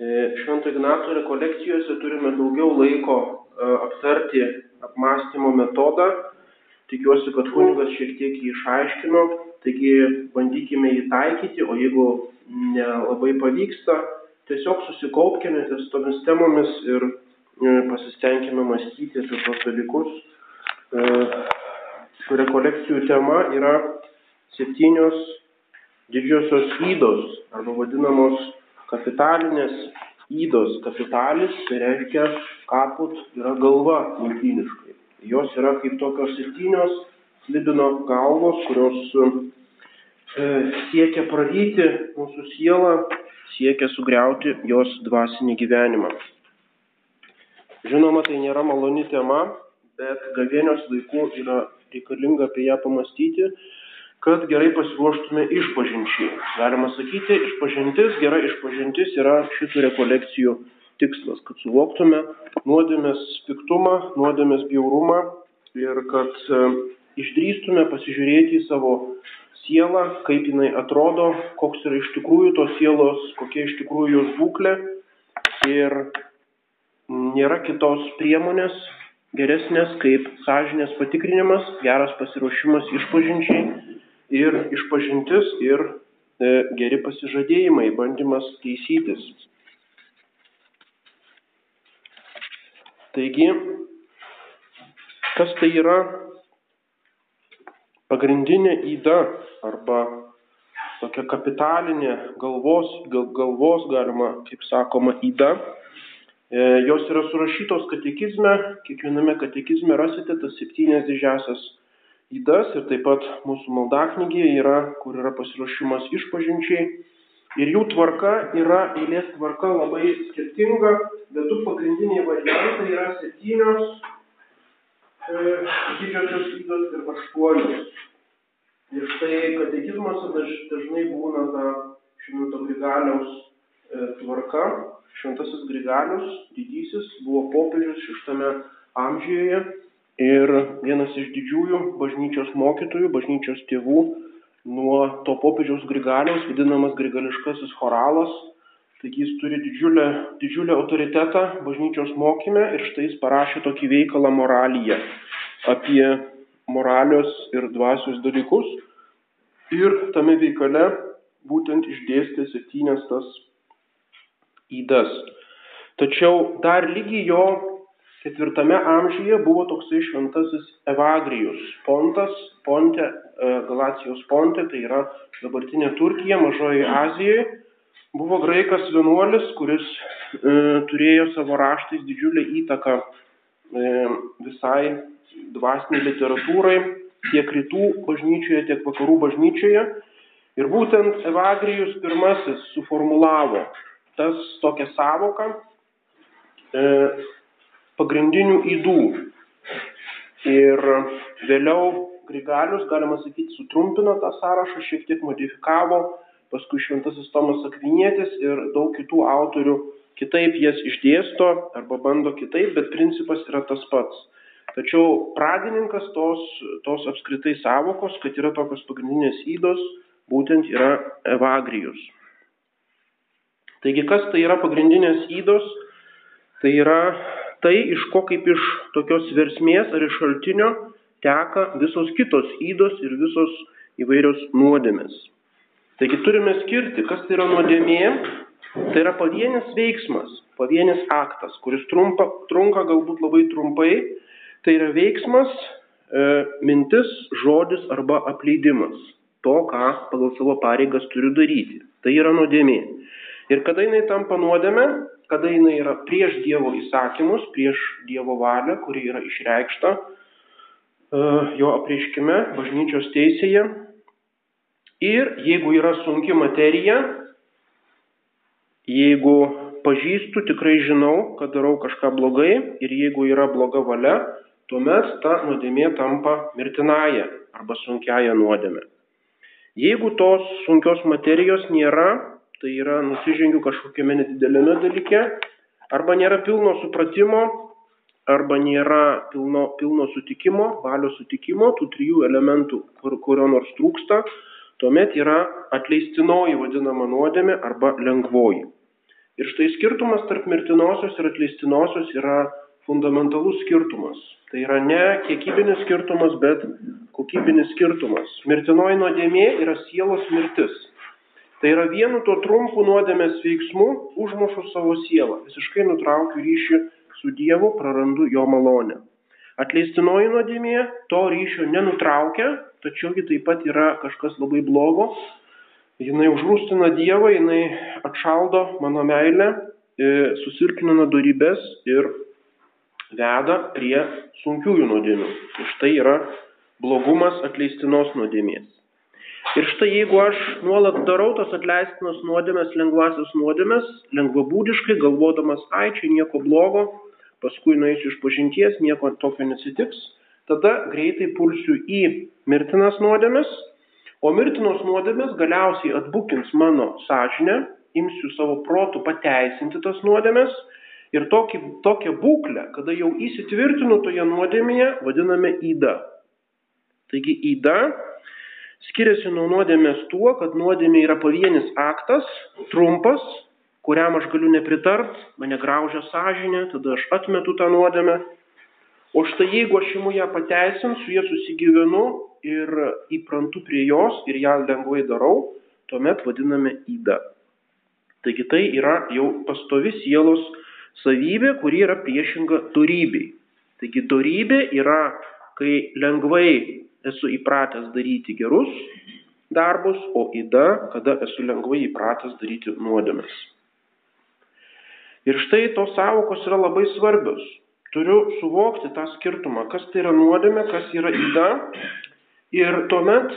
Švento Ignaco rekolekcijose turime daugiau laiko e, aptarti apmąstymo metodą. Tikiuosi, kad kunigas šiek tiek jį išaiškino, taigi bandykime jį taikyti, o jeigu nelabai pavyksta, tiesiog susikaupkime ties tomis temomis ir e, pasistengime mąstyti apie tos dalykus. E, rekolekcijų tema yra septynios didžiosios įdos arba vadinamos kapitalinės įdos. Kapitalis tai reiškia kaput yra galva lotyniškai. Jos yra kaip tokios septynios slibino galvos, kurios e, siekia praryti mūsų sielą, siekia sugriauti jos dvasinį gyvenimą. Žinoma, tai nėra maloni tema, bet gavėnios laikų yra reikalinga apie ją pamastyti kad gerai pasiruoštume išpažinčiai. Galima sakyti, išpažintis, gera išpažintis yra šitų rekolekcijų tikslas, kad suvoktume nuodėmės piktumą, nuodėmės bjaurumą ir kad e, išdrįstume pasižiūrėti į savo sielą, kaip jinai atrodo, koks yra iš tikrųjų tos sielos, kokia iš tikrųjų jos būklė. Ir nėra kitos priemonės geresnės kaip sąžinės patikrinimas, geras pasiruošimas išpažinčiai ir išpažintis, ir e, geri pasižadėjimai, bandymas teisytis. Taigi, kas tai yra pagrindinė įda arba tokia kapitalinė galvos, gal, galvos galima, kaip sakoma, įda. E, jos yra surašytos katekizme, kiekviename katekizme rasite tas septynias didžiasias ydas ir taip pat mūsų maldaknygėje yra, kur yra pasiruošimas išpažinčiai. Ir jų tvarka yra eilės tvarka labai skirtinga, bet du pagrindiniai variantai yra septynios e, didžiosios ydos ir aštuonios. Ir štai katekizmuose daž, dažnai būna ta švento Grigaliaus e, tvarka. Šventasis Grigalius, didysis, buvo popiežius šeštame amžiuje ir vienas iš didžiųjų bažnyčios mokytojų, bažnyčios tėvų nuo to popiežiaus Grigaliaus, vadinamas Grigališkasis choralas. Taigi jis turi didžiulę, didžiulę autoritetą bažnyčios mokyme ir štai jis parašė tokį veikalą moraliją apie moralios ir dvasios dalykus. Ir tame veikale būtent išdėstė septynias tas įdas. Tačiau dar lygiai jo ketvirtame amžiuje buvo toksai šventasis Evagrijus. Pontas, Ponte, e, Galacijos Ponte, tai yra dabartinė Turkija, Mažoji Azijoje. Buvo graikas vienuolis, kuris e, turėjo savo raštais didžiulę įtaką e, visai dvasiniai literatūrai, tiek rytų bažnyčioje, tiek vakarų bažnyčioje. Ir būtent Evagrijus pirmasis suformulavo tas tokią savoką, e, pagrindinių įdų. Ir vėliau Grigalius, galima sakyti, sutrumpino tą sąrašą, šiek tiek modifikavo, paskui Šventasis Tomas Akvinėtis ir daug kitų autorių kitaip jas išdėsto arba bando kitaip, bet principas yra tas pats. Tačiau pradininkas tos, tos apskritai savokos, kad yra tokios pagrindinės įdos, būtent yra Evagrijus. Taigi, kas tai yra pagrindinės įdos? Tai yra tai, iš ko kaip iš tokios versmės ar iš šaltinio teka visos kitos įdos ir visos įvairios nuodėmės. Taigi turime skirti, kas tai yra nuodėmė. Tai yra pavienis veiksmas, pavienis aktas, kuris trumpa, trunka galbūt labai trumpai. Tai yra veiksmas, e, mintis, žodis arba apleidimas to, ką pagal savo pareigas turiu daryti. Tai yra nuodėmė. Ir kada jinai tampa nuodėme, kada jinai yra prieš Dievo įsakymus, prieš Dievo valią, kuri yra išreikšta uh, jo apreiškime, bažnyčios teisėje. Ir jeigu yra sunki materija, jeigu pažįstu, tikrai žinau, kad darau kažką blogai ir jeigu yra bloga valia, tuomet ta nuodėmė tampa mirtinaja arba sunkiaja nuodėmė. Jeigu tos sunkios materijos nėra, tai yra nusižengiu kažkokiame nedidelėme dalyke, arba nėra pilno supratimo, arba nėra pilno, pilno sutikimo, valios sutikimo, tų trijų elementų, kur, kurio nors trūksta, tuomet yra atleistinoji vadinama nuodėmė arba lengvoji. Ir štai skirtumas tarp mirtinosios ir atleistinosios yra fundamentalus skirtumas. Tai yra ne kiekybinis skirtumas, bet kokybinis skirtumas. Mirtinoji nuodėmė yra sielos mirtis. Tai yra vienu tuo trumpu nuodėmės veiksmu užmušu savo sielą, visiškai nutraukiu ryšį su Dievu, prarandu jo malonę. Atleistinoji nuodėmė to ryšio nenutraukia, tačiau ji taip pat yra kažkas labai blogo, jinai užrūstina Dievą, jinai atšaldo mano meilę, e, susilpnina darybės ir veda prie sunkiųjų nuodėmių. Štai yra blogumas atleistinos nuodėmės. Ir štai jeigu aš nuolat darau tos atleistinos nuodėmės, lengvasis nuodėmės, lengvabūdiškai, galvodamas, ai, čia nieko blogo, paskui nueisiu iš pažinties, nieko tokio nesitiks, tada greitai pulsiu į mirtinas nuodėmės O mirtinos nuodėmės galiausiai atbukins mano sąžinę, imsiu savo protų pateisinti tas nuodėmės ir tokį, tokią būklę, kada jau įsitvirtinu toje nuodėmėje, vadiname įda. Taigi įda skiriasi nuo nuodėmės tuo, kad nuodėmė yra pavienis aktas, trumpas, kuriam aš galiu nepritart, mane graužia sąžinė, tada aš atmetu tą nuodėmę. O štai jeigu aš imu ją pateisinti, su jie susigyvenu, ir įprantu prie jos ir ją lengvai darau, tuomet vadiname įda. Taigi tai yra jau pastovi sielos savybė, kuri yra priešinga dorybei. Taigi dorybė yra, kai lengvai esu įpratęs daryti gerus darbus, o įda, kada esu lengvai įpratęs daryti nuodėmes. Ir štai tos savokos yra labai svarbios. Turiu suvokti tą skirtumą, kas tai yra nuodėmė, kas yra įda Ir tuomet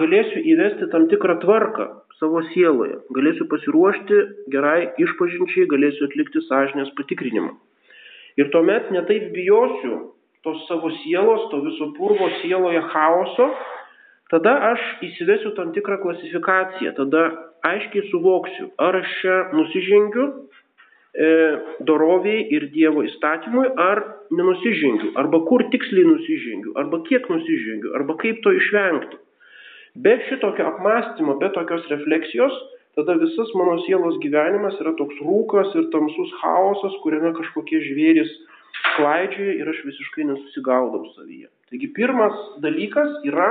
galėsiu įvesti tam tikrą tvarką savo sieloje, galėsiu pasiruošti gerai išpažinčiai, galėsiu atlikti sąžinės patikrinimą. Ir tuomet netaip bijosiu tos savo sielos, to viso purvo sieloje chaoso, tada aš įsivesiu tam tikrą klasifikaciją, tada aiškiai suvoksiu, ar aš čia nusižengiu e, doroviai ir Dievo įstatymui, ar nenusižengiu, arba kur tiksliai nusižengiu, arba kiek nusižengiu, arba kaip to išvengti. Be šitokio apmąstymo, be tokios refleksijos, tada visas mano sielos gyvenimas yra toks rūkas ir tamsus chaosas, kuriame kažkokie žvėris klaidžioja ir aš visiškai nesusigaudau savyje. Taigi pirmas dalykas yra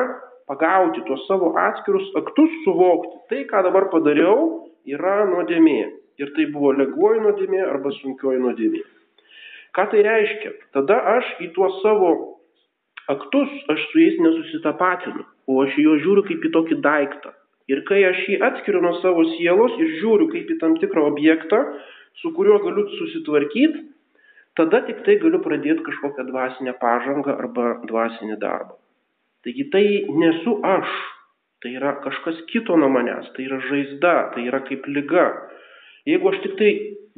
pagauti tuos savo atskirus aktus, suvokti. Tai, ką dabar padariau, yra nuodėmė. Ir tai buvo lengvoji nuodėmė arba sunkioji nuodėmė. Ką tai reiškia? Tada aš į tuos savo aktus, aš su jais nesusitapatinu, o aš į juos žiūriu kaip į tokį daiktą. Ir kai aš jį atskiriu nuo savo sielos ir žiūriu kaip į tam tikrą objektą, su kuriuo galiu susitvarkyti, tada tik tai galiu pradėti kažkokią dvasinę pažangą arba dvasinį darbą. Taigi tai nesu aš, tai yra kažkas kito nuo manęs, tai yra žaizda, tai yra kaip lyga. Jeigu aš tik tai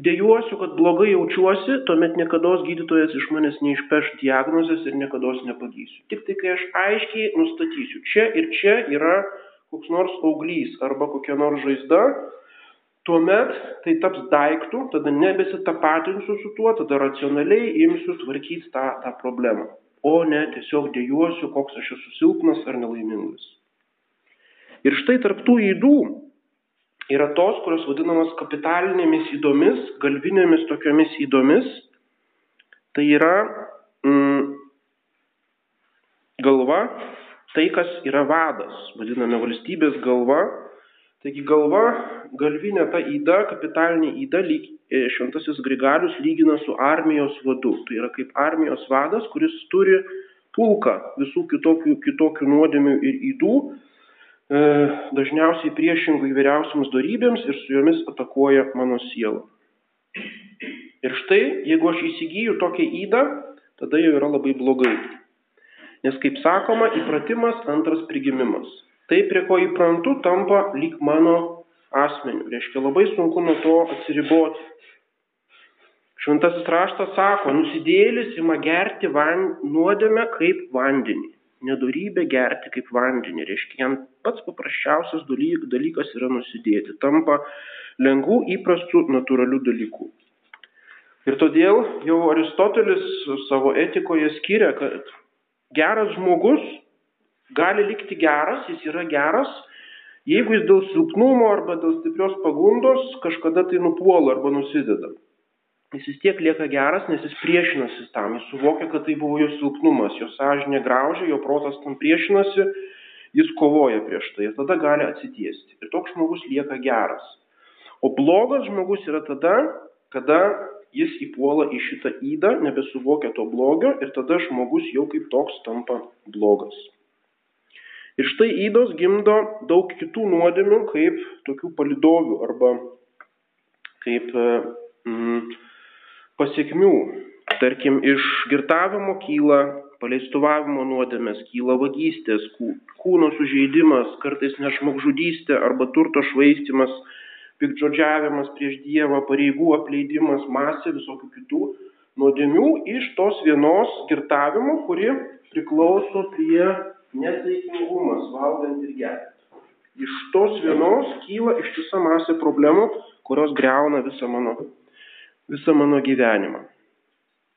dėjuosiu, kad blogai jaučiuosi, tuomet niekada gydytojas iš manęs neišpeš diagnozės ir niekada nepagysiu. Tik tai, kai aš aiškiai nustatysiu, čia ir čia yra koks nors auglys arba kokia nors žaizda, tuomet tai taps daiktų, tada nebesitapatinsiu su tuo, tada racionaliai imsiu tvarkyti tą, tą problemą, o ne tiesiog dėjuosiu, koks aš esu silpnas ar nelaimingas. Ir štai tarptų įdų yra tos, kurios vadinamos kapitalinėmis įdomis, galvinėmis tokiomis įdomis. Tai yra mm, galva, tai kas yra vadas, vadiname valstybės galva. Taigi galva, galvinė ta įda, kapitalinė įda, lyg, e, šventasis Grigalius lygina su armijos vadu. Tai yra kaip armijos vadas, kuris turi pulką visų kitokių, kitokių nuodėmių ir įdų E, dažniausiai priešingų įvairiausiams darybėms ir su jomis atakuoja mano sielą. Ir štai, jeigu aš įsigyju tokią įdą, tada jau yra labai blogai. Nes, kaip sakoma, įpratimas antras prigimimas. Tai, prie ko įprantu, tampa lyg mano asmeniu. Reiškia, labai sunku nuo to atsiriboti. Šventasis raštas sako, nusidėlis ima gerti van, nuodėmę kaip vandenį nedorybę gerti kaip vandenį. Reiškia, jam pats paprasčiausias dalykas yra nusidėti. Tampa lengvų, įprastų, natūralių dalykų. Ir todėl jau Aristotelis savo etikoje skiria, kad geras žmogus gali likti geras, jis yra geras, Jeigu jis dėl silpnumo arba dėl stiprios pagundos kažkada tai nupuola arba nusideda, jis vis tiek lieka geras, nes jis priešinasi tam, jis suvokia, kad tai buvo jo silpnumas, jo sąžinė graužia, jo protas tam priešinasi, jis kovoja prieš tai ir tada gali atsitiesti. Ir toks žmogus lieka geras. O blogas žmogus yra tada, kada jis įpuola į šitą įdą, nebesuvokia to blogio ir tada žmogus jau kaip toks tampa blogas. Ir štai įdos gimdo daug kitų nuodėmių, kaip tokių palidovių arba kaip mm, pasiekmių. Tarkim, iš girtavimo kyla paleistuvavimo nuodėmės, kyla vagystės, kūno sužeidimas, kartais nešmogžudystė arba turto švaistimas, pikdžodžiavimas prieš Dievą, pareigų apleidimas, masė visokių kitų nuodėmių iš tos vienos girtavimo, kuri priklauso prie nesaikingumas, valgant ir geriant. Iš tos vienos kyla ištisa masė problemų, kurios greuna visą mano, visą mano gyvenimą.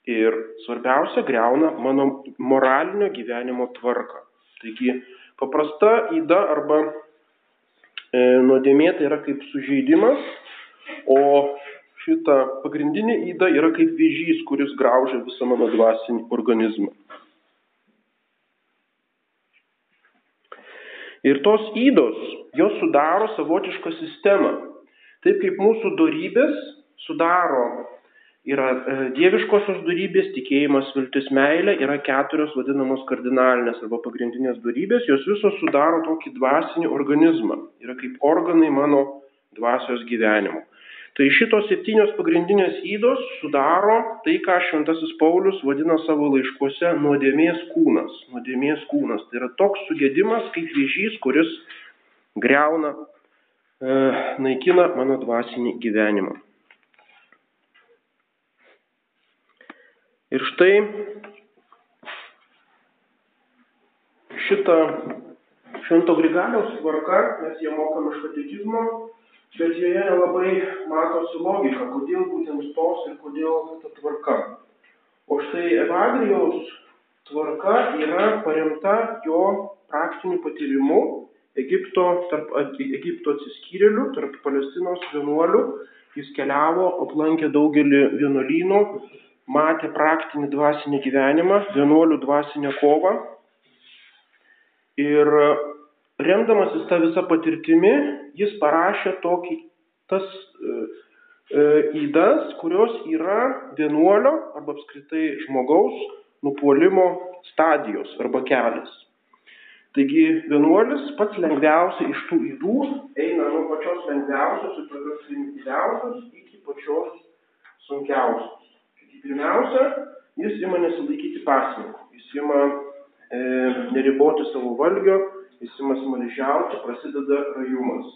Ir svarbiausia, greuna mano moralinio gyvenimo tvarką. Taigi, paprasta įda arba E, nuodėmė tai yra kaip sužeidimas, o šita pagrindinė įda yra kaip vėžys, kuris graužia visą mano dvasinį organizmą. Ir tos įdos, jos sudaro savotišką sistemą. Taip kaip mūsų darybės sudaro yra e, dieviškosios darybės, tikėjimas, viltis, meilė, yra keturios vadinamos kardinalinės arba pagrindinės darybės, jos visos sudaro tokį dvasinį organizmą, yra kaip organai mano dvasios gyvenimo. Tai šitos septynios pagrindinės įdos sudaro tai, ką Šventasis Paulius vadina savo laiškuose nuodėmės kūnas. Nuodėmės kūnas. Tai yra toks sugėdimas kaip vėžys, kuris greuna, e, naikina mano dvasinį gyvenimą. Ir štai šitą Švento Grigaliaus tvarka, mes ją mokam iš katekizmo, bet joje nelabai matosi logika, kodėl būtent tos ir kodėl ta tvarka. O štai Evagrijaus tvarka yra paremta jo praktiniu patyrimu Egipto, tarp Egipto atsiskyrėlių, tarp Palestinos vienuolių. Jis keliavo, aplankė daugelį vienuolynų, matė praktinį dvasinį gyvenimą, vienuolių dvasinę kovą. Ir remdamasis tą visą patirtimi, jis parašė tokį, tas e, e, įdas, kurios yra vienuolio arba apskritai žmogaus nupolimo stadijos arba kelias. Taigi vienuolis pats lengviausiai iš tų įdų eina nuo pačios lengviausios ir tokios primityviausios iki pačios sunkiausios. Pirmiausia, jis ima nesilaikyti pasninkų, jis ima e, neriboti savo valgio, jis ima smaližiauti, prasideda rajumas.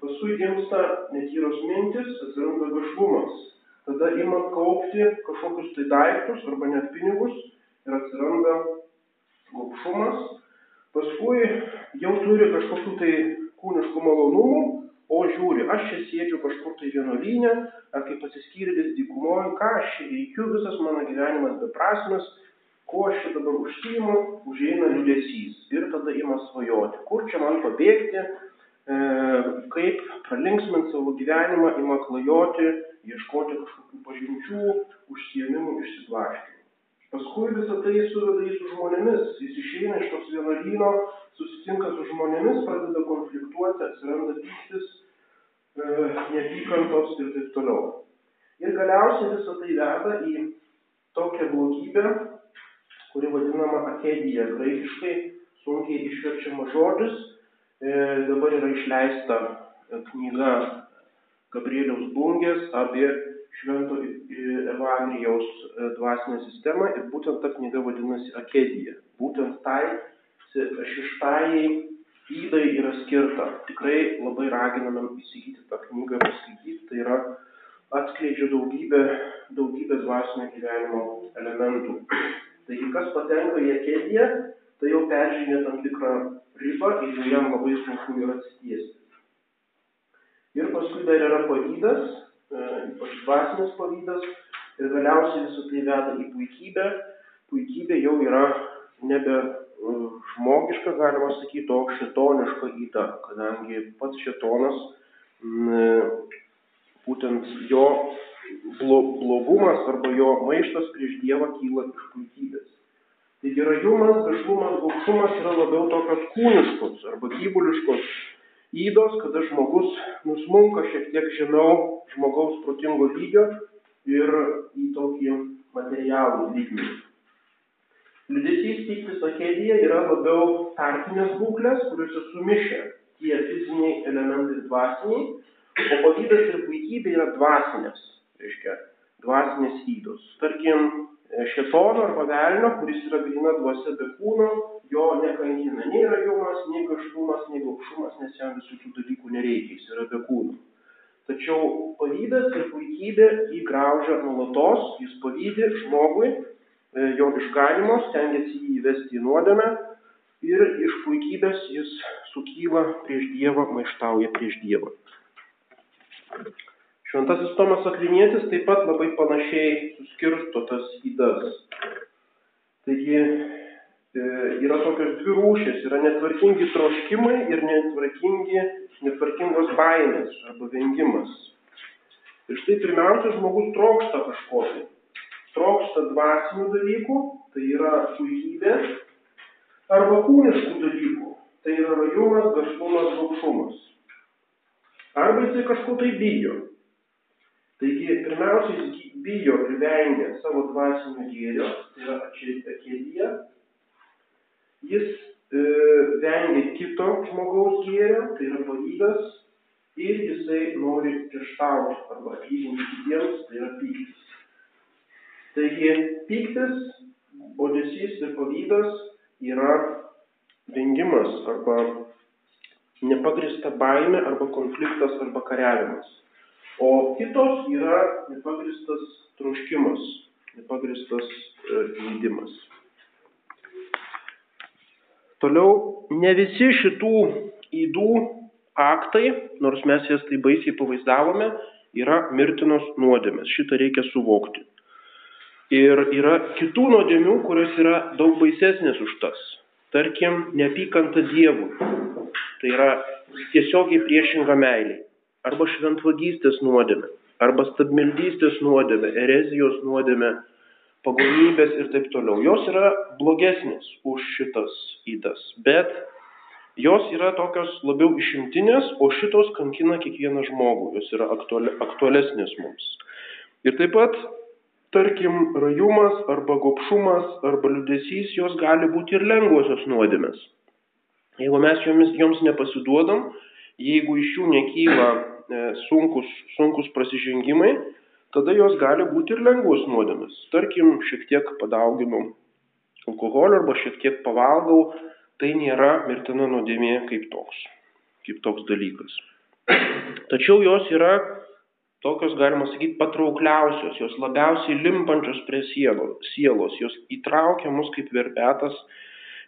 Paskui gimsta netyros mintis, atsiranda gašlumas. Tada ima kaupti kažkokius tai daiktus arba net pinigus ir atsiranda gopšumas. Paskui jau turi kažkokių tai kūniškų malonumų, o žiūri, aš čia sėdžiu kažkur tai vienuolynė, ar kaip atsiskyrėlis dykumoje, ką aš čia veikiu, visas mano gyvenimas beprasmis, kuo aš čia dabar užsijimu, užeina liūdėsys ir tada ima svajoti, kur čia man pabėgti, e, kaip pralinksminti savo gyvenimą, ima klajoti, ieškoti kažkokių pažinčių, užsiemimų, išsiblaškimų. Paskui visą tai suveda jį su žmonėmis, jis išeina iš tos vienuolyno, susitinka su žmonėmis, pradeda konfliktuoti, atsiranda pyktis, E, neapykantos ir taip toliau. Ir galiausiai visą tai veda į tokią blogybę, kuri vadinama akedija, graikiškai sunkiai išverčiamas žodis. E, dabar yra išleista knyga Gabrieliaus Bungės apie Švento Evangelijaus e, dvasinę sistemą ir būtent ta knyga vadinasi Akedija. Būtent tai šeštajai įdai yra skirta. Tikrai labai raginame įsigyti tą knygą ir paskaityti. Tai yra atskleidžia daugybę, daugybę dvasinio gyvenimo elementų. Taigi, kas patenka į akediją, tai jau peržinė tam tikrą ribą ir jam labai sunku yra atsitiesti. Ir paskui dar yra pavydas, e, ypač dvasinis pavydas, ir galiausiai visą tai veda į puikybę. Puikybė jau yra nebe žmogiška, galima sakyti, o šitoniška įta, kadangi pats šitonas, būtent jo blogumas arba jo maištas prieš Dievą kyla iš puikybės. Taigi rajumas, gašlumas, gaušumas yra labiau tokios kūniškos arba gyvuliškos įdos, kada žmogus nusmunka šiek tiek žemiau žmogaus protingo lygio ir į tokį materialų lygmenį. Liudesys pyktis akedija yra labiau tarpinės būklės, kuriuose sumišę tie fiziniai elementai dvasiniai, o pavydas ir puikybė yra dvasinės, reiškia, dvasinės įdos. Tarkim, šetono arba velnio, kuris yra grina dvasia be kūno, jo nekankina nei rajumas, nei gaštumas, nei gaukšumas, nes jam visų tų dalykų nereikia, jis yra be kūno. Tačiau pavydas ir puikybė jį graužia nuolatos, jis pavydė žmogui, e, jo išganimo, stengiasi jį įvesti į nuodėmę ir iš puikybės jis sukyla prieš Dievą, maištauja prieš Dievą. Šventasis Tomas Akvinietis taip pat labai panašiai suskirsto tas įdas. Taigi e, yra tokios dvi rūšės, yra netvarkingi troškimai ir netvarkingi, netvarkingos baimės arba vengimas. Ir štai pirmiausia, žmogus trokšta kažko. Trokšta dvasinių dalykų, tai yra puikybė, arba kūniškų dalykų, tai yra rajumas, gašlumas, gaukšumas. Arba jisai kažko tai bijo. Taigi, pirmiausia, jis bijo ir vengia savo dvasinio gėrio, tai yra akėdija. Jis e, vengia kito žmogaus gėrio, tai yra pavydas. Ir jisai nori prieštarauti arba atlyginti kitiems, tai yra pyktis. Taigi, pyktis, bodesys ir pavydas yra vengimas arba nepagrista baime arba konfliktas arba kariavimas. O kitos yra nepagristas troškimas, nepagristas leidimas. Toliau, ne visi šitų įdų aktai, nors mes jas tai baisiai pavaizdavome, yra mirtinos nuodėmės. Šitą reikia suvokti. Ir yra kitų nuodėmių, kurios yra daug baisesnės už tas. Tarkim, neapykanta Dievui. Tai yra tiesiogiai priešinga meiliai arba šventvagystės nuodėmė, arba stabmeldystės nuodėmė, erezijos nuodėmė, pagonybės ir taip toliau. Jos yra blogesnės už šitas įdas, bet jos yra tokios labiau išimtinės, o šitos kankina kiekvieną žmogų, jos yra aktuali, aktualesnės mums. Ir taip pat, tarkim, rajumas arba gopšumas arba liudesys, jos gali būti ir lengvosios nuodėmės. Jeigu mes jomis, joms nepasiduodam, jeigu iš jų nekyla e, sunkus, sunkus prasižengimai, tada jos gali būti ir lengvos nuodėmės. Tarkim, šiek tiek padauginu alkoholio arba šiek tiek pavalgau, tai nėra mirtina nuodėmė kaip toks, kaip toks dalykas. Tačiau jos yra tokios, galima sakyti, patraukliausios, jos labiausiai limpančios prie sielos jos įtraukia mus kaip verpetas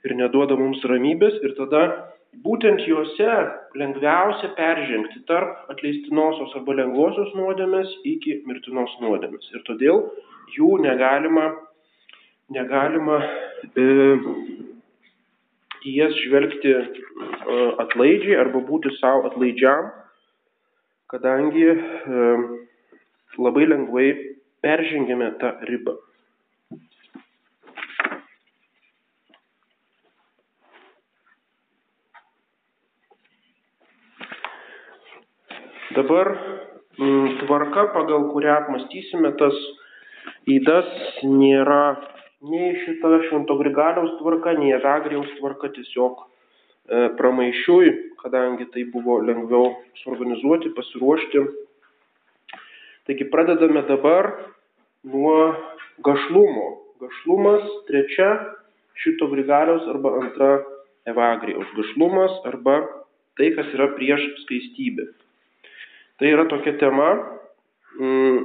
ir neduoda mums ramybės ir tada būtent juose lengviausia peržengti tarp atleistinosios arba lengvosios nuodėmės iki mirtinos nuodėmės. Ir todėl jų negalima, negalima e, į jas žvelgti e, atlaidžiai arba būti savo atlaidžiam, kadangi e, labai lengvai peržengėme tą ribą. Dabar m, mm, tvarka, pagal kurią apmastysime tas įdas, nėra nei šita Švento Grigaliaus tvarka, nei Evagrijaus tvarka, tiesiog e, pramaišiui, kadangi tai buvo lengviau suorganizuoti, pasiruošti. Taigi pradedame dabar nuo gašlumo. Gašlumas trečia šito Grigaliaus arba antra Evagrijaus. Gašlumas arba tai, kas yra prieš skaistybę. Tai yra tokia tema, mm,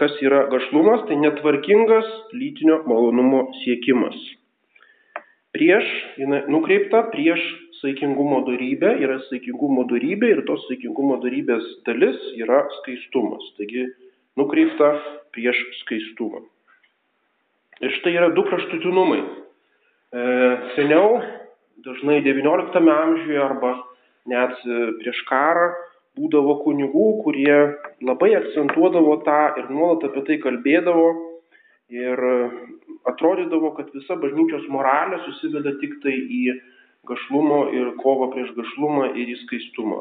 kas yra gašlumas, tai netvarkingas lytinio malonumo siekimas. Prieš, jinai nukreipta prieš saikingumo darybę, yra saikingumo darybė ir tos saikingumo darybės dalis yra skaistumas. Taigi nukreipta prieš skaistumą. Ir štai yra du kraštutinumai. E, seniau, dažnai XIX amžiuje arba net prieš karą, būdavo kunigų, kurie labai akcentuodavo tą ir nuolat apie tai kalbėdavo. Ir atrodydavo, kad visa bažnyčios moralė susiveda tik tai į gašlumo ir kovą prieš gašlumą ir į skaistumą.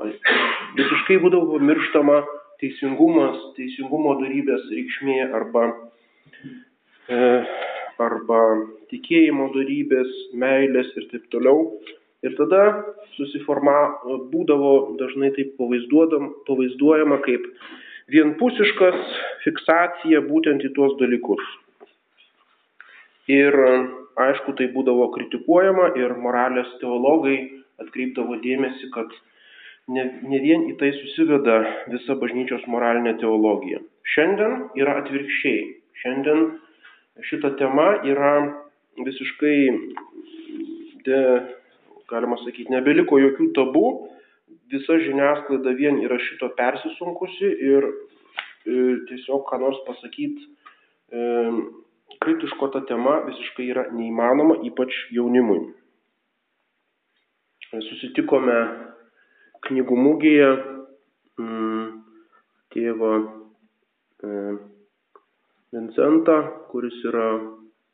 Visiškai būdavo pamirštama teisingumas, teisingumo darybės reikšmė arba, e, arba tikėjimo darybės, meilės ir taip toliau. Ir tada susiforma, būdavo dažnai taip pavaizduojama kaip vienpusiškas fiksacija būtent į tuos dalykus. Ir aišku, tai būdavo kritikuojama ir moralės teologai atkreipdavo dėmesį, kad ne, ne vien į tai susiveda visa bažnyčios moralinė teologija. Šiandien yra atvirkščiai. Šiandien šita tema yra visiškai de, galima sakyti, nebeliko jokių tabų, visa žiniasklaida vien yra šito persisunkusi ir e, tiesiog ką nors pasakyti e, kritiško ta tema visiškai yra neįmanoma, ypač jaunimui. Susitikome knygų mūgėje mm, tėvą e, Vincentą, kuris yra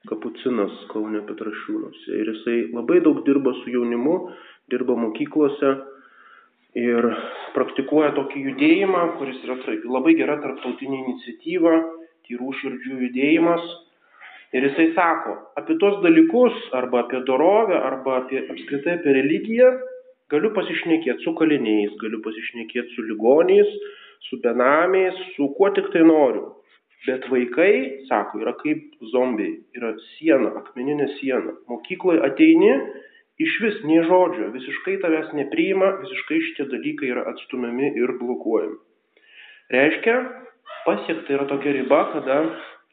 kapucinas Kaune Petrašiūnuose. Ir jisai labai daug dirba su jaunimu, dirba mokyklose ir praktikuoja tokį judėjimą, kuris yra labai gera tarptautinė iniciatyva, tyrų širdžių judėjimas. Ir jisai sako, apie tos dalykus, arba apie dorovę, arba apie apskritai apie religiją, galiu pasišnekėti su kaliniais, galiu pasišnekėti su ligoniais, su benamiais, su kuo tik tai noriu. Bet vaikai, sako, yra kaip zombiai, yra siena, akmeninė siena. Mokykloje ateini, iš vis nie žodžio, visiškai tavęs nepriima, visiškai šitie dalykai yra atstumiami ir blokuojami. Reiškia, pasiekta yra tokia riba, kada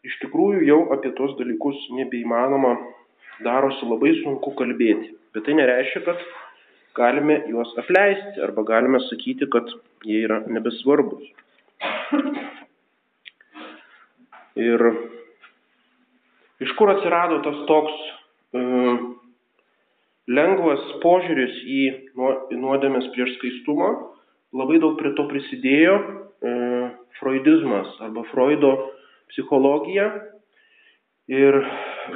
iš tikrųjų jau apie tos dalykus nebeįmanoma, darosi labai sunku kalbėti. Bet tai nereiškia, kad galime juos apleisti arba galime sakyti, kad jie yra nebesvarbus. Ir iš kur atsirado tas toks e, lengvas požiūris į nuodėmės prieš skaistumą, labai daug prie to prisidėjo e, freudizmas arba Freudo psichologija. Ir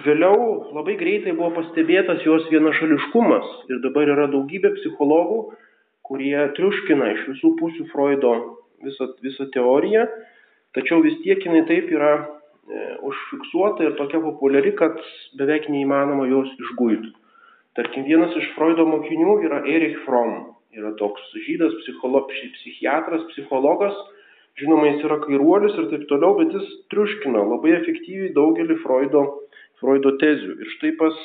vėliau labai greitai buvo pastebėtas jos vienašališkumas. Ir dabar yra daugybė psichologų, kurie triuškina iš visų pusių Freudo visą, visą teoriją Tačiau vis tiek jinai taip yra e, užfiksuota ir tokia populiari, kad beveik neįmanoma jos išguiti. Tarkim, vienas iš Freudo mokinių yra Erich Fromm. Yra toks žydas, psichiatras, psichologas. Žinoma, jis yra kairuolis ir taip toliau, bet jis triuškina labai efektyviai daugelį Freudo, Freudo tezių. Ir štai pas,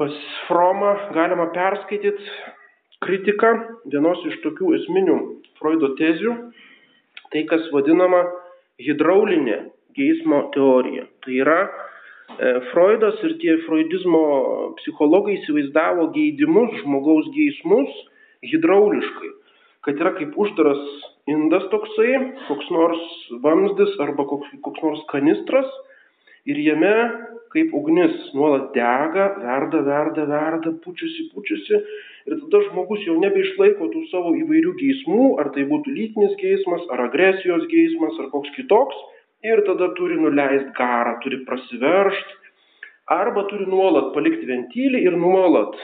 pas Fromą galima perskaityti kritiką vienos iš tokių esminių Freudo tezių tai, kas vadinama hidraulinė geismo teorija. Tai yra e, Freudas ir tie freudizmo psichologai įsivaizdavo geidimus, žmogaus geismus hidrauliškai, kad yra kaip uždaras indas toksai, koks nors vamzdis arba koks, koks nors kanistras ir jame kaip ugnis nuolat dega, verda, verda, verda, pučiasi, pučiasi. Ir tada žmogus jau nebeišlaiko tų savo įvairių geismų, ar tai būtų lytinis geismas, ar agresijos geismas, ar koks kitoks, ir tada turi nuleisti garą, turi prasiveršti, arba turi nuolat palikti ventylį ir nuolat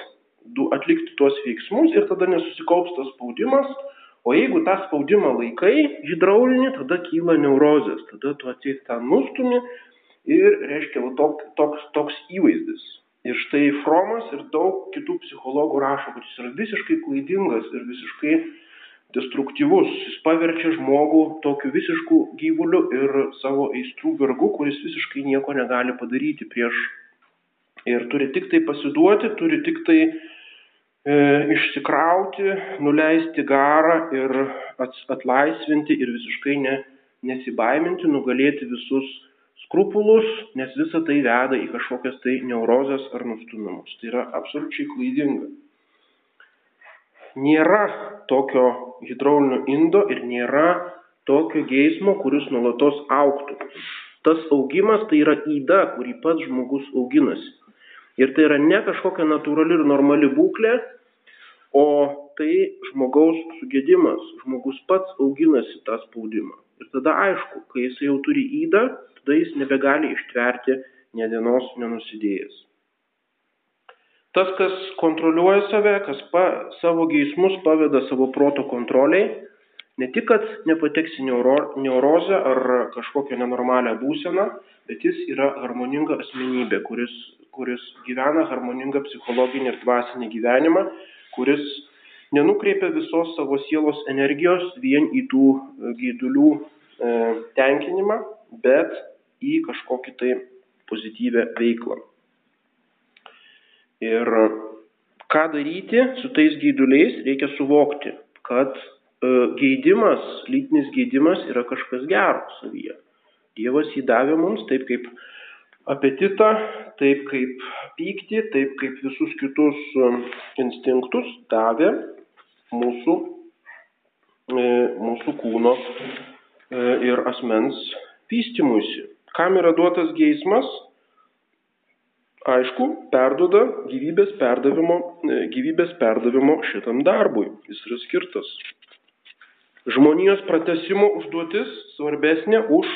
atlikti tuos veiksmus ir tada nesusikaups tas spaudimas, o jeigu tą spaudimą laikai hidraulinį, tada kyla neurozės, tada tu atseit tą nustumi ir reiškia tok, toks, toks įvaizdis. Ir štai Fromas ir daug kitų psichologų rašo, kad jis yra visiškai klaidingas ir visiškai destruktyvus. Jis paverčia žmogų tokiu visišku gyvuliu ir savo aistrų vergu, kuris visiškai nieko negali padaryti prieš. Ir turi tik tai pasiduoti, turi tik tai e, išsikrauti, nuleisti garą ir atlaisvinti ir visiškai ne, nesibaiminti, nugalėti visus skrupulus, nes visa tai veda į kažkokias tai neurozes ar nustumimus. Tai yra absoliučiai klaidinga. Nėra tokio hidraulinio indo ir nėra tokio geismo, kuris nuolatos auktų. Tas augimas tai yra įda, kurį pats žmogus auginasi. Ir tai yra ne kažkokia natūrali ir normali būklė, o tai žmogaus sugėdimas. Žmogus pats auginasi tą spaudimą. Ir tada aišku, kai jis jau turi įdą, tada jis nebegali ištverti ne dienos nenusidėjęs. Tas, kas kontroliuoja save, kas pa, savo geismus paveda savo proto kontroliai, ne tik, kad nepateks į neuro, neurozę ar kažkokią nenormalią būseną, bet jis yra harmoninga asmenybė, kuris, kuris gyvena harmoningą psichologinį ir dvasinį gyvenimą, kuris nenukreipia visos savo sielos energijos vien į tų gaidulių e, tenkinimą, bet į kažkokį tai pozityvę veiklą. Ir ką daryti su tais gaiduliais, reikia suvokti, kad e, gaidimas, lytinis gaidimas yra kažkas gero savyje. Dievas jį davė mums taip kaip apetitą, taip kaip pyktį, taip kaip visus kitus e, instinktus davė mūsų, e, mūsų kūno ir asmens vystimuisi. Kam yra duotas geismas? Aišku, perduoda gyvybės perdavimo, e, gyvybės perdavimo šitam darbui. Jis yra skirtas. Žmonijos pratesimo užduotis svarbesnė už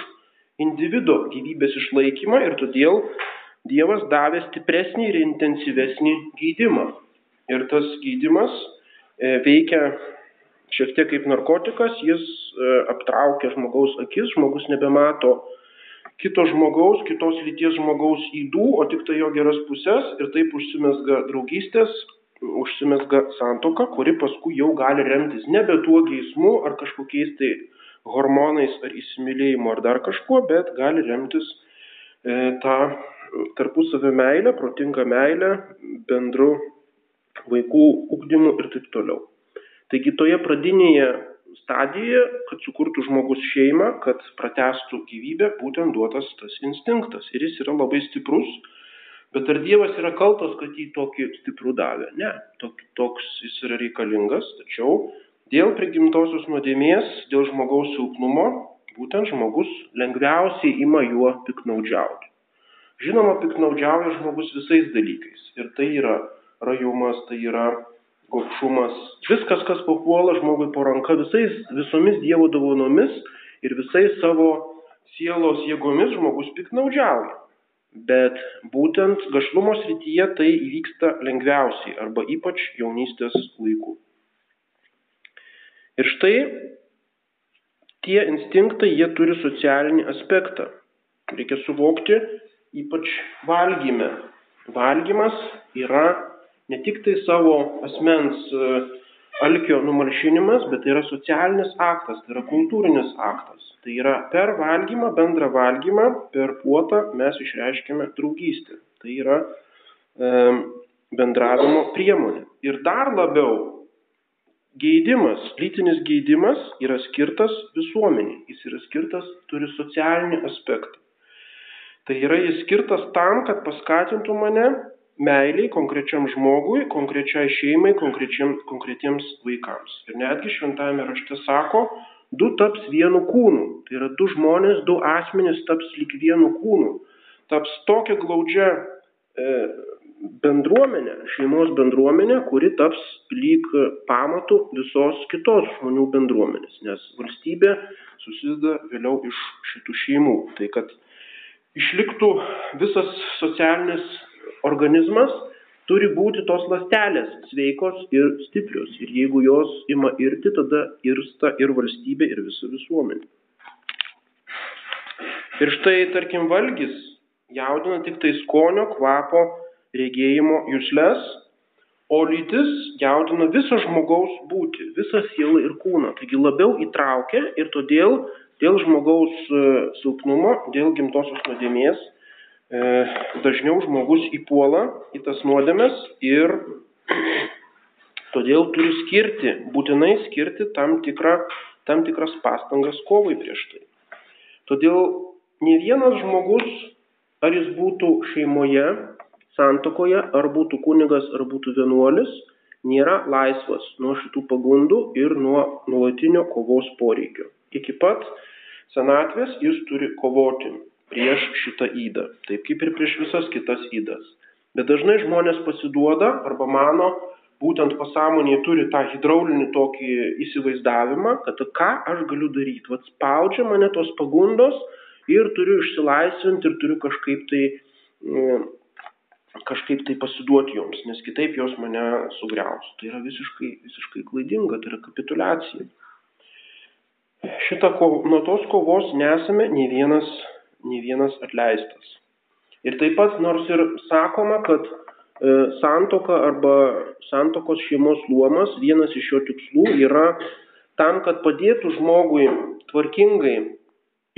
individo gyvybės išlaikymą ir todėl Dievas davė stipresnį ir intensyvesnį gydimą. Ir tas gydimas e, veikia šiek tiek kaip narkotikas, jis e, aptraukia žmogaus akis, žmogus nebemato kito žmogaus, kitos lyties žmogaus įdų, o tik tai jo geras pusės ir taip užsimesga draugystės, užsimesga santoka, kuri paskui jau gali remtis nebe tuo geismu ar kažkokiais tai hormonais ar įsimylėjimu ar dar kažkuo, bet gali remtis e, tą tarpusavio meilę, protingą meilę, bendru vaikų ugdymu ir taip toliau. Taigi toje pradinėje stadijoje, kad sukurtų žmogus šeimą, kad pratestų gyvybę, būtent duotas tas instinktas. Ir jis yra labai stiprus. Bet ar Dievas yra kaltas, kad jį tokį stiprų davė? Ne, toks jis yra reikalingas, tačiau dėl prigimtosios nuodėmės, dėl žmogaus silpnumo, būtent žmogus lengviausiai ima juo piknaudžiauti. Žinoma, piknaudžiauja žmogus visais dalykais. Ir tai yra rajumas, tai yra gobšumas, viskas, kas papuola žmogui po ranka, visais, visomis Dievo dovanomis ir visais savo sielos jėgomis žmogus piknaudžiauja. Bet būtent gašlumo srityje tai įvyksta lengviausiai arba ypač jaunystės laikų. Ir štai tie instinktai, jie turi socialinį aspektą. Reikia suvokti, ypač valgyme. Valgymas yra ne tik tai savo asmens e, alkio numalšinimas, bet tai yra socialinis aktas, tai yra kultūrinis aktas. Tai yra per valgymą, bendrą valgymą, per puotą mes išreiškiame draugystę. Tai yra e, bendravimo priemonė. Ir dar labiau geidimas, lytinis geidimas yra skirtas visuomeniai. Jis yra skirtas, turi socialinį aspektą. Tai yra jis skirtas tam, kad paskatintų mane meiliai konkrečiam žmogui, konkrečiai šeimai, konkretiems vaikams. Ir netgi šventame rašte sako, du taps vienu kūnu. Tai yra du žmonės, du asmenys taps lyg vienu kūnu. Taps tokia glaudžia e, bendruomenė, šeimos bendruomenė, kuri taps lyg pamatų visos kitos žmonių bendruomenės. Nes valstybė susideda vėliau iš šitų šeimų. Tai kad išliktų visas socialinis organizmas turi būti tos lastelės sveikos ir stiprios. Ir jeigu jos ima irti, tada irsta ir valstybė, ir visa visuomenė. Ir štai, tarkim, valgys jaudina tik tai skonio, kvapo, regėjimo jūslės, o lytis jaudina viso žmogaus būti, visą sielą ir kūną. Taigi labiau įtraukia ir todėl dėl žmogaus e, silpnumo, dėl gimtosios nuodėmės dažniau žmogus įpuola į tas nuodėmes ir todėl turi skirti, būtinai skirti tam, tikrą, tam tikras pastangas kovai prieš tai. Todėl ne vienas žmogus, ar jis būtų šeimoje, santokoje, ar būtų kunigas, ar būtų vienuolis, nėra laisvas nuo šitų pagundų ir nuo nuolatinio kovos poreikio. Iki pat senatvės jis turi kovoti prieš šitą įdą, taip kaip ir prieš visas kitas įdas. Bet dažnai žmonės pasiduoda arba mano, būtent pasąmonėje turi tą hidraulinį tokį įsivaizdavimą, kad ką aš galiu daryti. Vat spaudžia mane tos pagundos ir turiu išsilaisvinti ir turiu kažkaip tai, mm, kažkaip tai pasiduoti joms, nes kitaip jos mane sugriaus. Tai yra visiškai, visiškai klaidinga, tai yra kapitulacija. Šitą, nuo tos kovos nesame nei vienas, nei vienas atleistas. Ir taip pat, nors ir sakoma, kad e, santoka arba santokos šeimos luomas, vienas iš jo tikslų yra tam, kad padėtų žmogui tvarkingai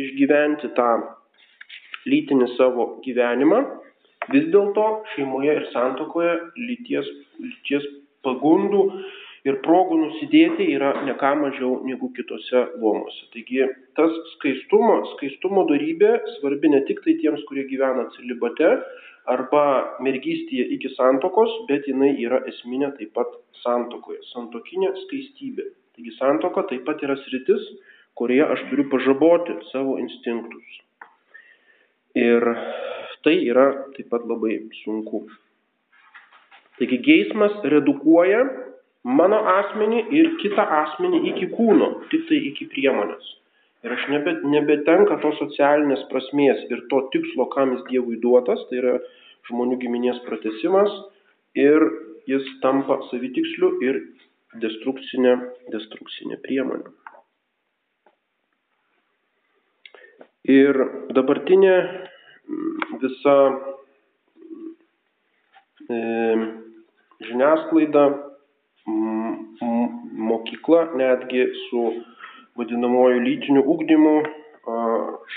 išgyventi tą lytinį savo gyvenimą, vis dėlto šeimoje ir santokoje lyties, lyties pagundų ir progų nusidėti yra ne ką mažiau negu kitose luomuose. Taigi tas skaistumo, skaistumo darybė svarbi ne tik tai tiems, kurie gyvena celibate arba mergystėje iki santokos, bet jinai yra esminė taip pat santokoje. Santokinė skaistybė. Taigi santoka taip pat yra sritis, kurioje aš turiu pažaboti savo instinktus. Ir tai yra taip pat labai sunku. Taigi geismas redukuoja mano asmenį ir kitą asmenį iki kūno, tik tai iki priemonės. Ir aš nebe, nebetenka tos socialinės prasmės ir to tikslo, kam jis Dievui duotas, tai yra žmonių giminės pratesimas ir jis tampa savitiksliu ir destrukcinė, destrukcinė priemonė. Ir dabartinė mm, visa e, žiniasklaida mokykla netgi su vadinamoju lytiniu ugdymu,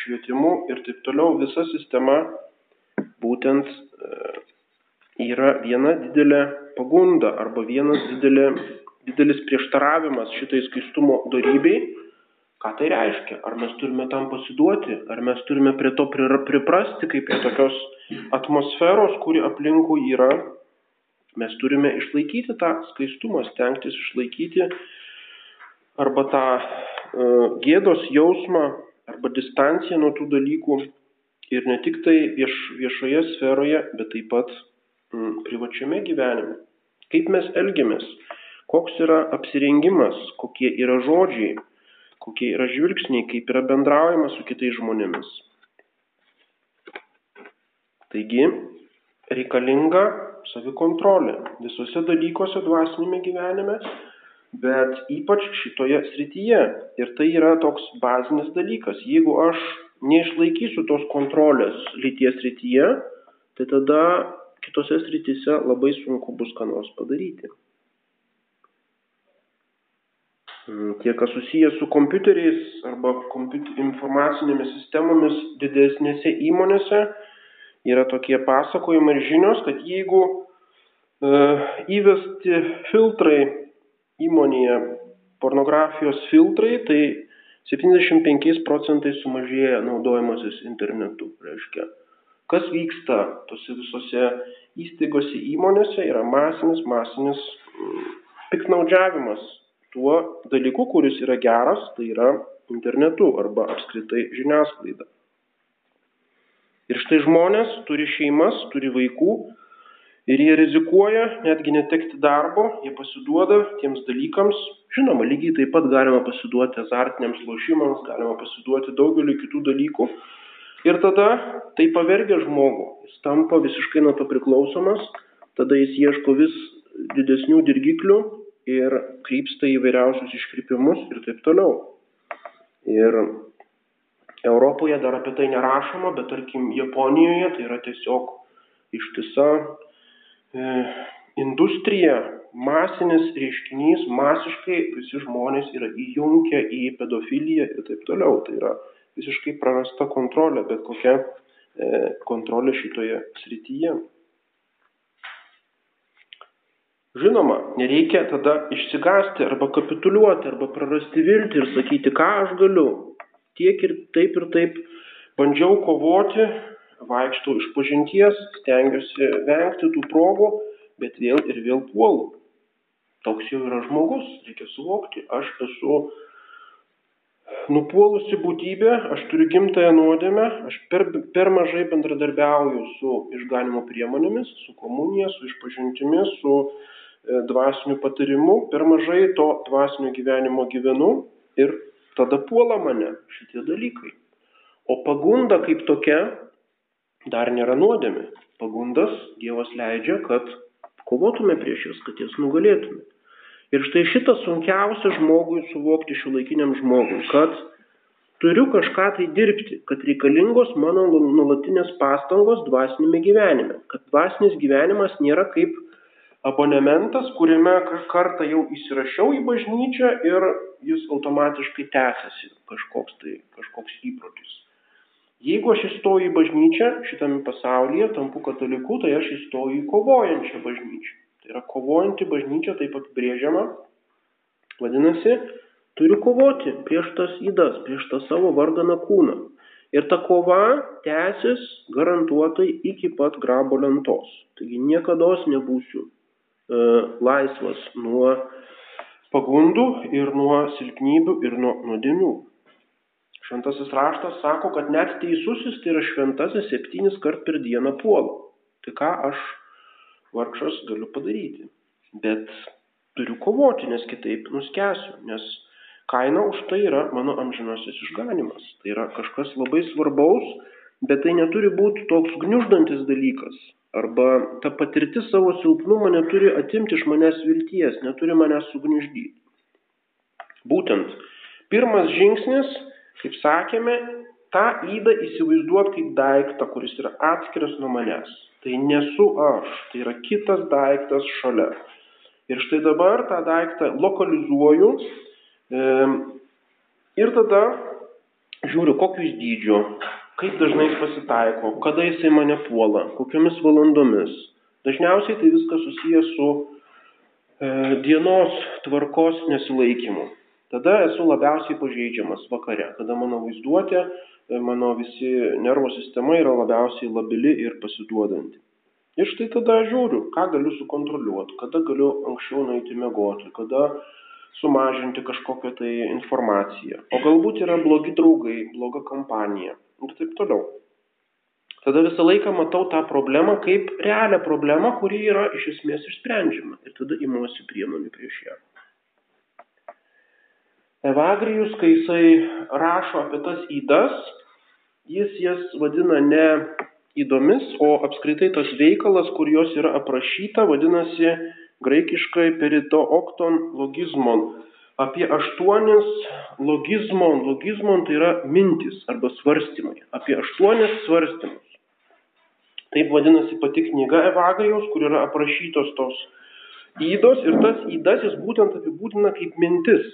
švietimu ir taip toliau, visa sistema būtent e, yra viena didelė pagunda arba vienas didelė, didelis prieštaravimas šitai skaistumo darybei. Ką tai reiškia? Ar mes turime tam pasiduoti? Ar mes turime prie to priprasti kaip prie tokios atmosferos, kuri aplinkui yra Mes turime išlaikyti tą skaistumą, stengtis išlaikyti arba tą uh, gėdos jausmą arba distanciją nuo tų dalykų. Ir ne tik tai vieš, viešoje sferoje, bet taip pat mm, privačiame gyvenime. Kaip mes elgiamės, koks yra apsirengimas, kokie yra žodžiai, kokie yra žvilgsniai, kaip yra bendraujama su kitais žmonėmis. Taigi, reikalinga savikontrolė visose dalykuose dvasinėme gyvenime, bet ypač šitoje srityje. Ir tai yra toks bazinis dalykas. Jeigu aš neišlaikysiu tos kontrolės lyties srityje, tai tada kitose srityse labai sunku bus ką nors padaryti. Hmm, tie, kas susijęs su kompiuteriais arba kompiuter informacinėmis sistemomis didesnėse įmonėse, yra tokie pasakojimai ir žinios, kad jeigu e, įvesti filtrai įmonėje, pornografijos filtrai, tai 75 procentai sumažėja naudojimasis internetu. Reiškia, kas vyksta tose visose įstaigose įmonėse yra masinis, masinis mm, piknaudžiavimas tuo dalyku, kuris yra geras, tai yra internetu arba apskritai žiniasklaida. Ir štai žmonės turi šeimas, turi vaikų ir jie rizikuoja netgi netekti darbo, jie pasiduoda tiems dalykams. Žinoma, lygiai taip pat galima pasiduoti azartiniams lošimams, galima pasiduoti daugeliu kitų dalykų. Ir tada tai pavergia žmogų, jis tampa visiškai nuo to priklausomas, tada jis ieško vis didesnių dirgiklių ir krypsta į vairiausius iškrypimus ir taip toliau. Ir Europoje dar apie tai nerašoma, bet tarkim Japonijoje tai yra tiesiog ištisa e, industrija, masinis reiškinys, masiškai visi žmonės yra įjungę į pedofiliją ir taip toliau. Tai yra visiškai prarasta kontrolė, bet kokia e, kontrolė šitoje srityje. Žinoma, nereikia tada išsigasti arba kapituliuoti arba prarasti viltį ir sakyti, ką aš galiu, tiek ir taip ir taip bandžiau kovoti, vaikštau iš pažinties, stengiuosi vengti tų progų, bet vėl ir vėl puolu. Toks jau yra žmogus, reikia suvokti, aš esu nupuolusi būtybė, aš turiu gimtąją nuodėmę, aš per, per mažai bendradarbiauju su išganimo priemonėmis, su komunija, su išpažintimis, su e, dvasiniu patyrimu, per mažai to dvasinio gyvenimo gyvenu ir tada puola mane šitie dalykai. O pagunda kaip tokia dar nėra nuodėmė. Pagundas Dievas leidžia, kad kovotume prieš jas, kad jas nugalėtume. Ir štai šitas sunkiausia žmogui suvokti šiuolaikiniam žmogui, kad turiu kažką tai dirbti, kad reikalingos mano nulatinės pastangos dvasinėme gyvenime, kad dvasinis gyvenimas nėra kaip abonementas, kuriame kartą jau įsirašiau į bažnyčią ir jis automatiškai tęsiasi kažkoks, tai, kažkoks įprotis. Jeigu aš įstoju į bažnyčią šitame pasaulyje, tampu kataliku, tai aš įstoju į kovojančią bažnyčią. Tai yra kovojanti bažnyčia, taip apibrėžiama. Vadinasi, turiu kovoti prieš tas įdas, prieš tą savo varganą kūną. Ir ta kova tęsis garantuotai iki pat grabo lentos. Taigi niekada nebūsiu laisvas nuo pagundų ir nuo silpnybių ir nuo nuodėmių. Šventasis raštas sako, kad net teisusis, tai yra šventasis, septynis kart per dieną puola. Tai ką aš vargšas galiu padaryti. Bet turiu kovoti, nes kitaip nuskesiu, nes kaina už tai yra mano amžinasis išganimas. Tai yra kažkas labai svarbaus, bet tai neturi būti toks gniuždantis dalykas. Arba ta patirtis savo silpnumą neturi atimti iš manęs vilties, neturi manęs sugniuždyti. Būtent pirmas žingsnis, kaip sakėme, tą įdą įsivaizduot kaip daiktą, kuris yra atskiras nuo manęs. Tai nesu aš, tai yra kitas daiktas šalia. Ir štai dabar tą daiktą lokalizuoju e, ir tada žiūriu, kokius dydžio, kaip dažnai jis pasitaiko, kada jisai mane puola, kokiomis valandomis. Dažniausiai tai viskas susijęs su e, dienos tvarkos nesilaikymu. Tada esu labiausiai pažeidžiamas vakare, kada mano vaizduotė mano visi nervų sistema yra labiausiai labili ir pasiduodanti. Ir štai tada žiūriu, ką galiu sukontroliuoti, kada galiu anksčiau nueiti mėgoti, kada sumažinti kažkokią tai informaciją. O galbūt yra blogi draugai, bloga kompanija ir taip toliau. Tada visą laiką matau tą problemą kaip realią problemą, kuri yra iš esmės išsprendžiama. Ir tada imuosi priemonių prieš ją. Evagrijus, kai jisai rašo apie tas įdas, jis jas vadina ne įdomis, o apskritai tas veikalas, kur jos yra aprašyta, vadinasi graikiškai perito okton logizmon. Apie aštuonis logizmon, logizmon tai yra mintis arba svarstymai. Apie aštuonis svarstymus. Taip vadinasi pati knyga Evagajos, kur yra aprašytos tos įdos ir tas įdas jis būtent apibūdina kaip mintis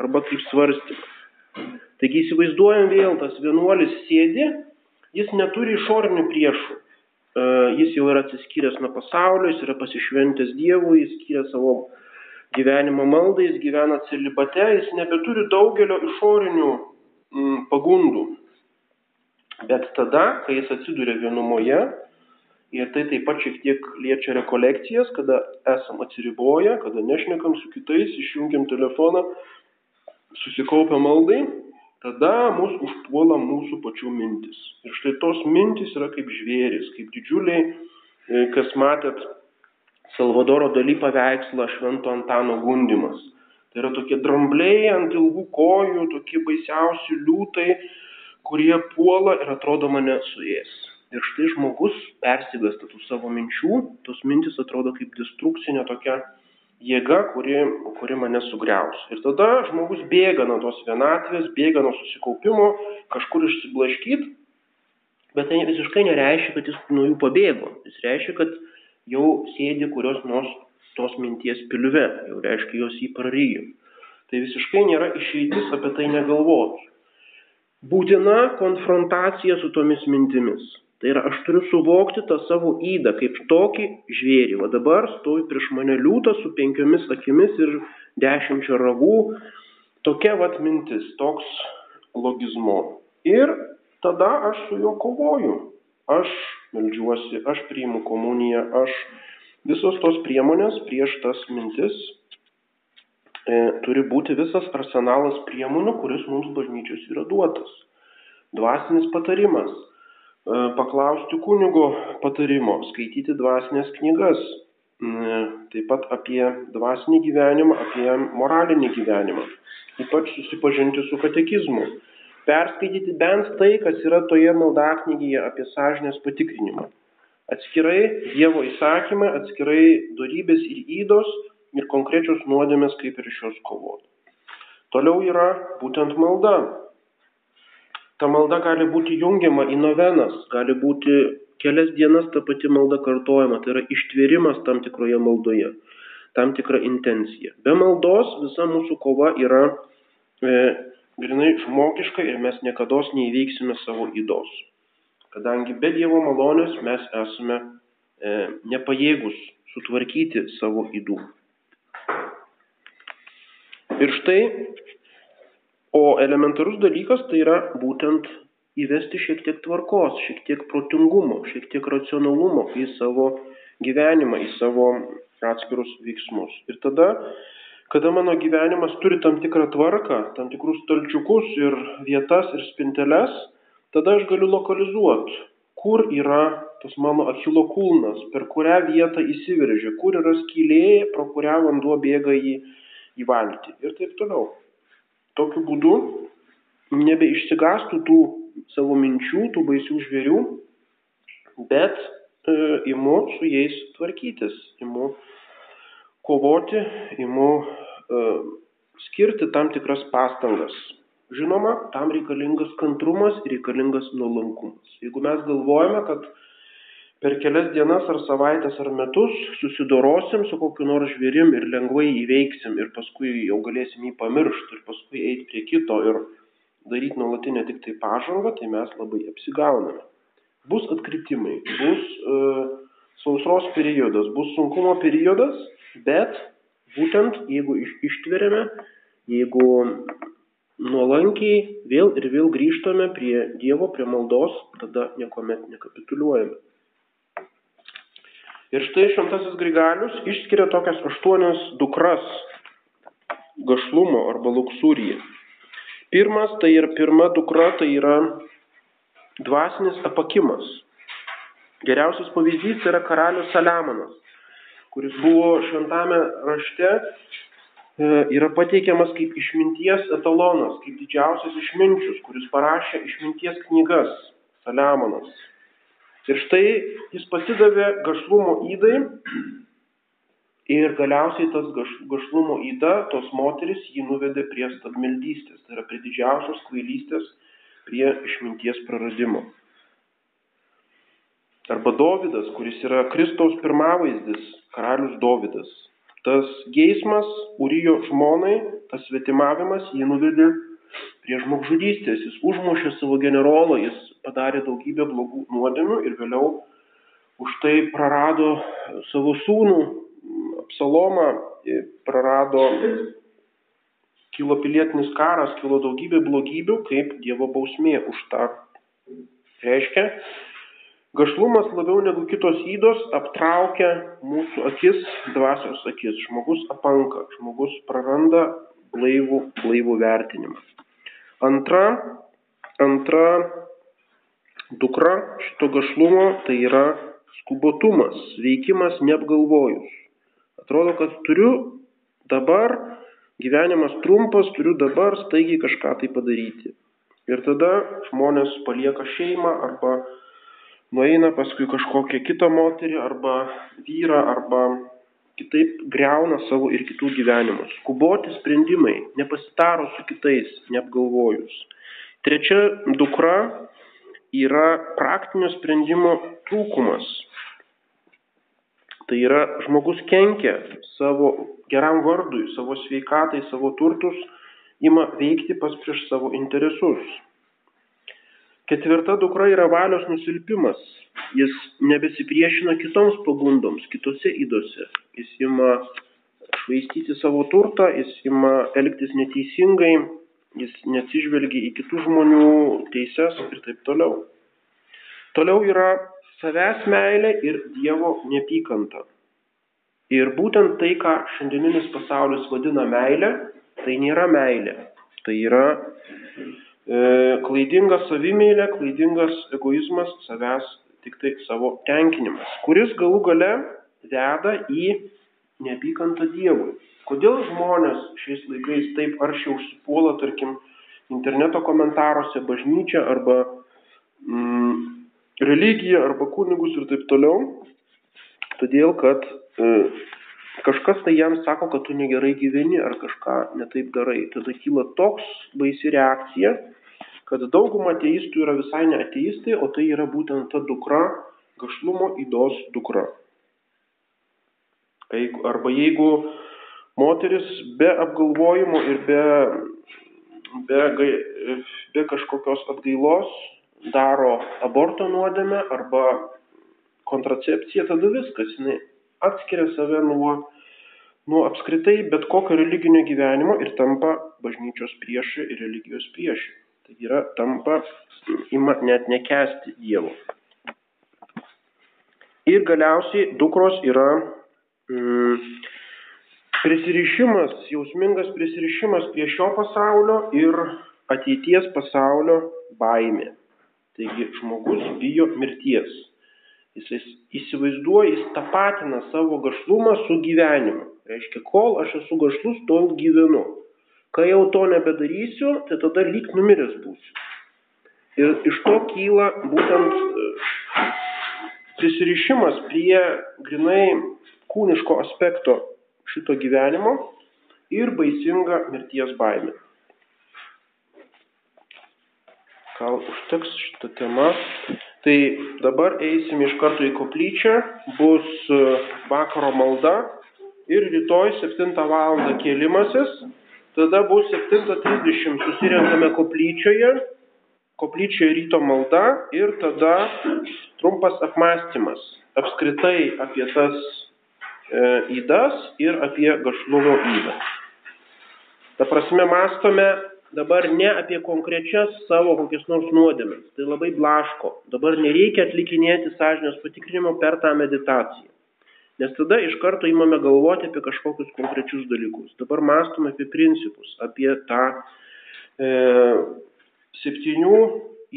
arba kaip svarstymas. Taigi įsivaizduojam vėl, tas vienuolis sėdi, jis neturi išorinių priešų. E, jis jau yra atsiskyręs nuo pasaulio, jis yra pasišventęs Dievui, jis skiria savo gyvenimo maldai, jis gyvena celibate, jis nebeturi daugelio išorinių mm, pagundų. Bet tada, kai jis atsiduria vienumoje, ir tai taip pat šiek tiek liečia rekolekcijas, kada esam atsiriboję, kada nešnekam su kitais, išjungiam telefoną, susikaupę maldai, tada mus užpuola mūsų pačių mintis. Ir štai tos mintis yra kaip žvėris, kaip didžiuliai, e, kas matėt Salvadoro daly paveikslą Švento Antano gundimas. Tai yra tokie drambliai ant ilgų kojų, tokie baisiausi liūtai, kurie puola ir atrodo mane suės. Ir štai žmogus persigasta tų savo minčių, tos mintis atrodo kaip destrukcinė tokia jėga, kuri, kuri mane sugriaus. Ir tada žmogus bėga nuo tos vienatvės, bėga nuo susikaupimo, kažkur išsiblaškyt, bet tai visiškai nereiškia, kad jis nuo jų pabėgo. Jis reiškia, kad jau sėdi kurios nors tos minties pilve, jau reiškia, jos jį prarijo. Tai visiškai nėra išeitis apie tai negalvoti. Būtina konfrontacija su tomis mintimis. Tai yra, aš turiu suvokti tą savo įdą kaip tokį žvėrį. O dabar stovi prieš mane liūtas su penkiomis akimis ir dešimčia ragų. Tokia vat mintis, toks logizmo. Ir tada aš su juo kovoju. Aš melžiuosi, aš priimu komuniją, aš visos tos priemonės prieš tas mintis e, turi būti visas arsenalas priemonių, kuris mums bažnyčios yra duotas. Dvasinis patarimas paklausti kunigo patarimo, skaityti dvasinės knygas, taip pat apie dvasinį gyvenimą, apie moralinį gyvenimą, ypač susipažinti su katekizmu, perskaityti bent tai, kas yra toje maldaknygėje apie sąžinės patikrinimą. Atskirai Dievo įsakymai, atskirai darybės ir įdos ir konkrečios nuodėmės, kaip ir iš jos kovoti. Toliau yra būtent malda. Ta malda gali būti jungiama į novenas, gali būti kelias dienas ta pati malda kartojama, tai yra ištvėrimas tam tikroje maldoje, tam tikra intencija. Be maldos visa mūsų kova yra e, grinai žmogiška ir mes niekada neįveiksime savo įdos kadangi be Dievo malonės mes esame e, nepajėgus sutvarkyti savo įdų. Ir štai, o elementarus dalykas tai yra būtent įvesti šiek tiek tvarkos, šiek tiek protingumo, šiek tiek racionalumo į savo gyvenimą, į savo atskirus veiksmus. Ir tada, kada mano gyvenimas turi tam tikrą tvarką, tam tikrus stalčiukus ir vietas ir spinteles, tada aš galiu lokalizuot, kur yra tas mano achilo kulnas, per kurią vietą įsiveržia, kur yra skylė, pro kurią vanduo bėga į, į valtį ir taip toliau. Tokiu būdu nebeišsigastų tų savo minčių, tų baisių žvėrių, bet e, imu su jais tvarkytis, imu kovoti, imu e, skirti tam tikras pastangas, Žinoma, tam reikalingas kantrumas reikalingas nuolankumas. Jeigu mes galvojame, kad per kelias dienas ar savaitės ar metus susidorosim su kokiu nors žvėrim ir lengvai įveiksim ir paskui jau galėsim jį pamiršti ir paskui eiti prie kito ir daryti nuolatinę tik tai pažangą, tai mes labai apsigauname. Bus atkritimai, bus uh, sausros periodas, bus sunkumo periodas, bet būtent jeigu iš, ištveriame, jeigu nuolankiai vėl ir vėl grįžtame prie Dievo, prie maldos, tada niekuomet nekapituliuojame. Ir štai šventasis Grigalius išskiria tokias aštuonias dukras gašlumo arba luksūryje. Pirmas, tai ir pirma dukra, tai yra dvasinis apakimas. Geriausias pavyzdys yra karalius Saliamonas, kuris buvo šventame rašte E, yra pateikiamas kaip išminties etalonas, kaip didžiausias išminčius, kuris parašė išminties knygas - Saliamonas. Ir štai jis pasidavė gašlumo įdai ir galiausiai tas gaš, gašlumo įda, tos moteris jį nuvedė prie stabmeldystės, tai yra prie didžiausios kvailystės, prie išminties praradimo. Arba Dovydas, kuris yra Kristaus pirmavaizdis, karalius Dovydas tas geismas Urijo žmonai, tas svetimavimas jį nuvedė prie žmogžudystės. Jis užmušė savo generolą, jis padarė daugybę blogų nuodėmių ir vėliau už tai prarado savo sūnų Apsalomą, prarado, kilo pilietinis karas, kilo daugybė blogybių, kaip Dievo bausmė už tą. Reiškia, Gašlumas labiau negu kitos įdos aptraukia mūsų akis, dvasios akis. Žmogus apanka, žmogus praranda blaivų, blaivų vertinimą. Antra, antra dukra šito gašlumo tai yra skubotumas, veikimas neapgalvojus. Atrodo, kad turiu dabar, gyvenimas trumpas, turiu dabar staigiai kažką tai padaryti. Ir tada žmonės palieka šeimą arba nueina paskui kažkokią kitą moterį arba vyrą arba kitaip greuna savo ir kitų gyvenimus. Skuboti sprendimai, nepasitarus su kitais, neapgalvojus. Trečia dukra yra praktinio sprendimo trūkumas. Tai yra žmogus kenkia savo geram vardui, savo sveikatai, savo turtus, ima veikti pas prieš savo interesus. Ketvirta dukra yra valios nusilpimas. Jis nebesipriešina kitoms pagundoms, kitose įdose. Jis ima švaistyti savo turtą, jis ima elgtis neteisingai, jis neatsižvelgia į kitų žmonių teises ir taip toliau. Toliau yra savęs meilė ir Dievo neapykanta. Ir būtent tai, ką šiandieninis pasaulis vadina meilė, tai nėra meilė. Tai yra e, klaidinga savimėlė, klaidingas egoizmas, savęs tik tai savo tenkinimas, kuris galų gale veda į neapykantą Dievui. Kodėl žmonės šiais laikais taip aršiai užsipuola, tarkim, interneto komentaruose bažnyčią arba mm, religiją arba kunigus ir taip toliau? Todėl, kad e, kažkas tai jam sako, kad tu negerai gyveni ar kažką netaip darai. Tada kyla toks baisi reakcija, kad dauguma ateistų yra visai ne ateistai, o tai yra būtent ta dukra, gašlumo įdos dukra. Arba jeigu moteris be apgalvojimo ir be, be, be kažkokios atgailos daro aborto nuodėmę arba kontracepciją, tada viskas, jinai atskiria save nuo, nuo apskritai bet kokio religinio gyvenimo ir tampa bažnyčios priešai ir religijos priešai. Tai yra tampa, ima net nekesti Dievo. Ir galiausiai dukros yra prisirišimas, jausmingas prisirišimas prie šio pasaulio ir ateities pasaulio baimė. Taigi žmogus bijo mirties. Jis įsivaizduoja, jis tapatina savo gašlumą su gyvenimu. Reiškia, kol aš esu gašlus, tol gyvenu. Kai jau to nebedarysiu, tai tada lyg numiręs būsiu. Ir iš to kyla būtent e, prisirišimas prie grinai kūniško aspekto šito gyvenimo ir baisinga mirties baimė. Gal užteks šitą temą. Tai dabar eisim iš karto į koplyčią, bus e, vakaro malda ir rytoj 7 val. kėlimasis tada bus 7.30 susirenkame koplyčioje, koplyčioje ryto malda ir tada trumpas apmąstymas apskritai apie tas įdas ir apie gašlumo įdą. Ta prasme, mastome dabar ne apie konkrečias savo kokias nors nuodėmes. Tai labai blaško. Dabar nereikia atlikinėti sąžinės patikrinimo per tą meditaciją. Nes tada iš karto įmame galvoti apie kažkokius konkrečius dalykus. Dabar mąstome apie principus, apie tą e, septynių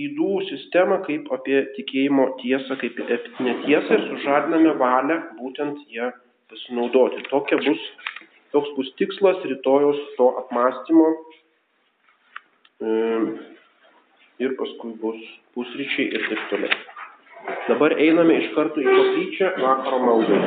įdų sistemą kaip apie tikėjimo tiesą, kaip epitinę tiesą ir sužadiname valią būtent ją pasinaudoti. Tokia bus, toks bus tikslas rytojos to apmąstymo. E, ir paskui bus pusryčiai ir taip toliau. Dabar einame iš karto į koplyčią vakaro maldai.